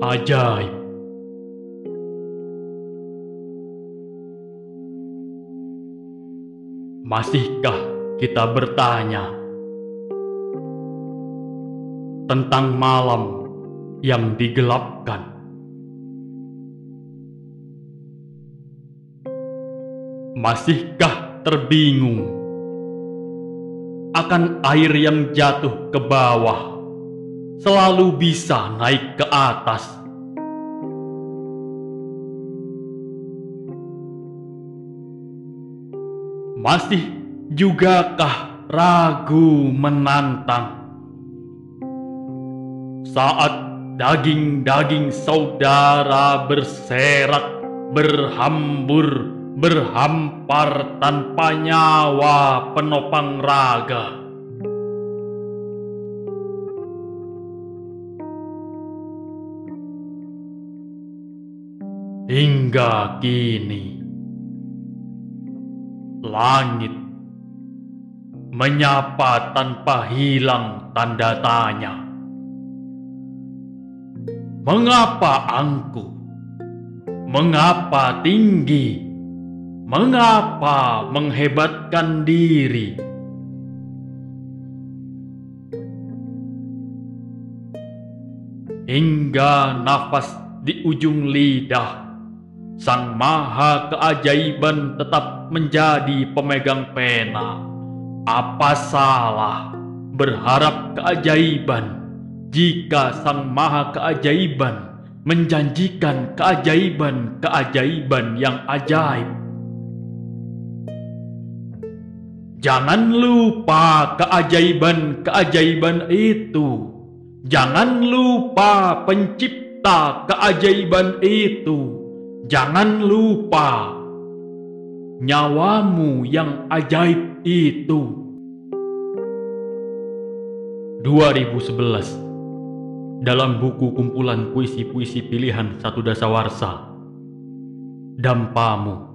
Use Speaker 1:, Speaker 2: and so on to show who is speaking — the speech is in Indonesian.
Speaker 1: ajaib. Masihkah kita bertanya tentang malam yang digelapkan? Masihkah terbingung akan air yang jatuh ke bawah selalu bisa naik ke atas? Masih jugakah ragu menantang saat daging-daging saudara berserak, berhambur, berhampar tanpa nyawa penopang raga? Hingga kini, langit menyapa tanpa hilang tanda tanya. Mengapa angku? Mengapa tinggi? Mengapa menghebatkan diri? Hingga nafas di ujung lidah, Sang Maha Keajaiban tetap menjadi pemegang pena. Apa salah berharap keajaiban jika Sang Maha Keajaiban menjanjikan keajaiban-keajaiban yang ajaib? Jangan lupa keajaiban-keajaiban itu. Jangan lupa pencipta keajaiban itu. Jangan lupa nyawamu yang ajaib itu. 2011 dalam buku kumpulan puisi-puisi pilihan satu dasawarsa. Dampamu